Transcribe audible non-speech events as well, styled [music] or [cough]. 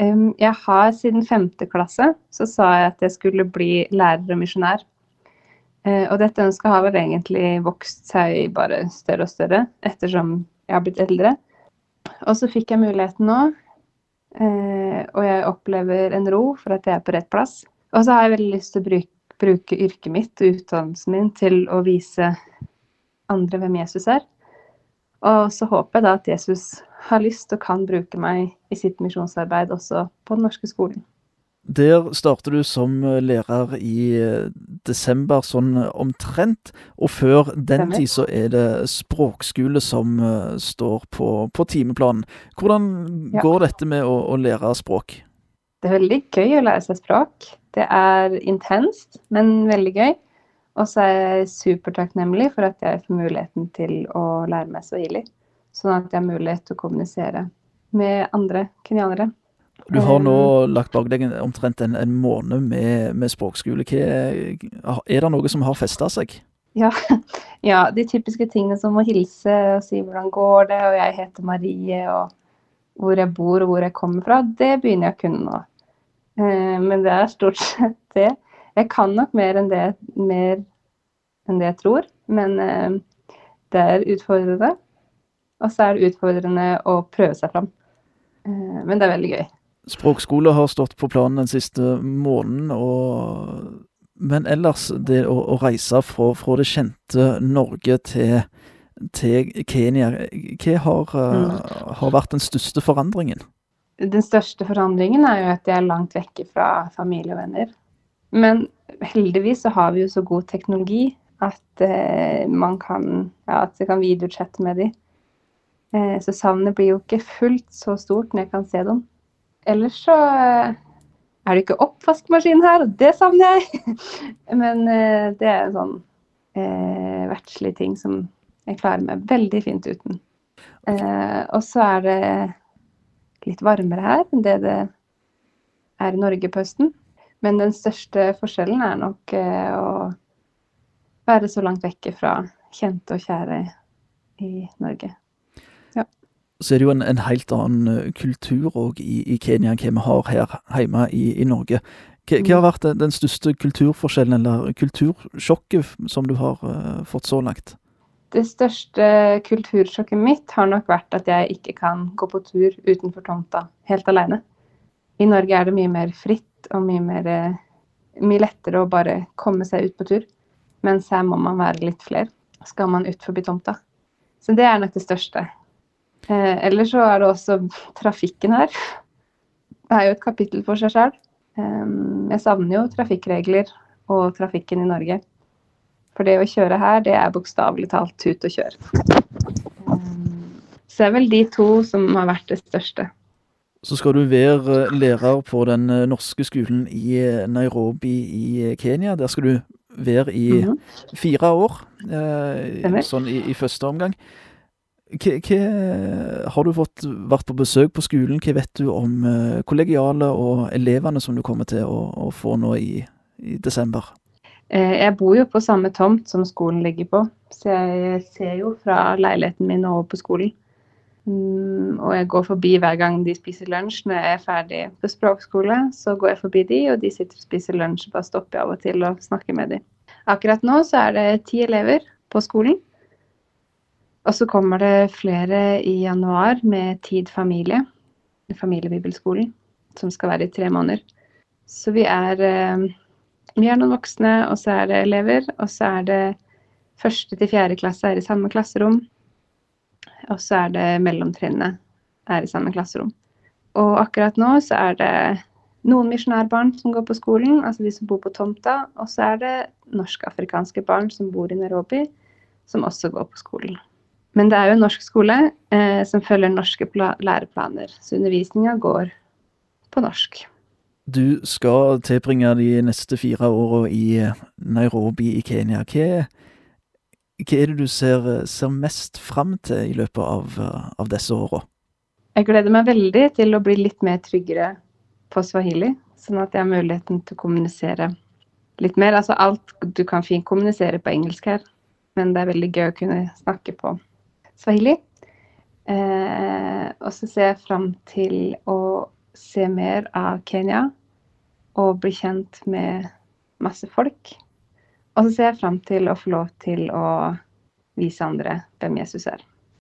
Jeg har siden femte klasse så sa jeg at jeg skulle bli lærer og misjonær. Uh, og dette ønsket har vel egentlig vokst seg bare større og større ettersom jeg har blitt eldre. Og så fikk jeg muligheten nå, uh, og jeg opplever en ro for at jeg er på rett plass. Og så har jeg veldig lyst til å bruke, bruke yrket mitt og utdannelsen min til å vise andre hvem Jesus er. Og så håper jeg da at Jesus har lyst og kan bruke meg i sitt misjonsarbeid også på den norske skolen. Der starter du som lærer i eh, desember, sånn omtrent. Og før den tid så er det språkskole som står på, på, timeplanen. Hvordan ja. går dette med å, å, lære språk? Det er veldig gøy å lære seg språk. Det er intenst, men veldig gøy. Og så er jeg supertakknemlig for at jeg får muligheten til å lære meg swahili. Sånn at jeg har mulighet til å kommunisere med andre kenyanere. Du har nå um, lagt bak deg omtrent en, en måned med, med språkskole. Hva, er det noe som har festa seg? Ja, [laughs] ja, de typiske tingene som å hilse og si hvordan går det, og jeg heter Marie, og hvor jeg bor og hvor jeg kommer fra, det begynner jeg å kunne nå. Eh, men det er stort [laughs] sett det. Jeg kan nok mer enn det, mer enn det jeg tror, men eh, det er utfordrende. Og så er det utfordrende å prøve seg fram. Eh, men det er veldig gøy. Språkskole har stått på planen den siste måneden, og, men ellers, det å, å reise fra, fra, det kjente Norge til, til Kenya, hva har, mm. har, vært den største forandringen? Den største forandringen er jo at jeg er langt vekke fra familie og venner. Men heldigvis så har vi jo så god teknologi at eh, man kan ja, at jeg kan videochatte med dem. Eh, så savnet blir jo ikke fullt så stort når jeg kan se dem. Ellers så eh, er det ikke oppvaskmaskin her, og det savner jeg. [laughs] Men eh, det er en sånn eh, verdslig ting som jeg klarer meg veldig fint uten. Eh, og så er det litt varmere her enn det det er i Norge på høsten. Men den største forskjellen er nok eh, å være så langt vekke fra kjente og kjære i Norge. Ja. Så er det jo en, en helt annen eh, kultur òg i, i, Kenya enn hva vi har her hjemme i, i Norge. Hva, hva, har vært den største kulturforskjellen, eller kultursjokket, som du har uh, fått så langt? Det største kultursjokket mitt har nok vært at jeg ikke kan gå på tur utenfor tomta helt alene. I Norge er det mye mer fritt og mye, mer, eh, mye lettere å bare komme seg ut på tur. Mens her må man være litt flere. Skal man ut forbi tomta. Så det er nok det største. Eh, Eller så er det også trafikken her. Det er jo et kapittel for seg sjøl. Eh, jeg savner jo trafikkregler og trafikken i Norge. For det å kjøre her, det er bokstavelig talt tut og kjør. Så det er vel de to som har vært det største. Så skal du være lærer på den norske skolen i Nairobi i Kenya. Der skal du være i mm -hmm. fire år, eh, sånn i, i, første omgang. Hva, har du fått vært på besøk på skolen? Hva vet du om kollegialet kollegiale og elevene som du kommer til å, å få nå i, i desember? Jeg bor jo på samme tomt som skolen ligger på, så jeg ser jo fra leiligheten min over på skolen. Mm, og jeg går forbi hver gang de spiser lunsj når jeg er ferdig på språkskole. Så går jeg forbi de, og de sitter og spiser lunsj. Bare stopper jeg av og til og snakker med de. Akkurat nå så er det ti elever på skolen. Og så kommer det flere i januar med Tid familie, familiebibelskolen, som skal være i tre måneder. Så vi er, eh, vi er noen voksne, og så er det elever. Og så er det første til fjerde klasse er i samme klasserom. Og så er det mellomtrinnet er i samme klasserom. Og akkurat nå så er det noen misjonærbarn som går på skolen, altså de som bor på tomta. Og så er det norsk-afrikanske barn som bor i Nairobi, som også går på skolen. Men det er jo en norsk skole eh, som følger norske læreplaner, så undervisninga går på norsk. Du skal tilbringe de neste fire åra i Nairobi i Kenya. Hva hva er det du ser, ser mest fram til i løpet av, av disse åra? Jeg gleder meg veldig til å bli litt mer tryggere på swahili, sånn at jeg har muligheten til å kommunisere litt mer. Altså alt Du kan fint kommunisere på engelsk her, men det er veldig gøy å kunne snakke på swahili. Eh, og så ser jeg fram til å se mer av Kenya og bli kjent med masse folk. Og så ser jeg fram til å få lov til å vise andre hvem Jesus er.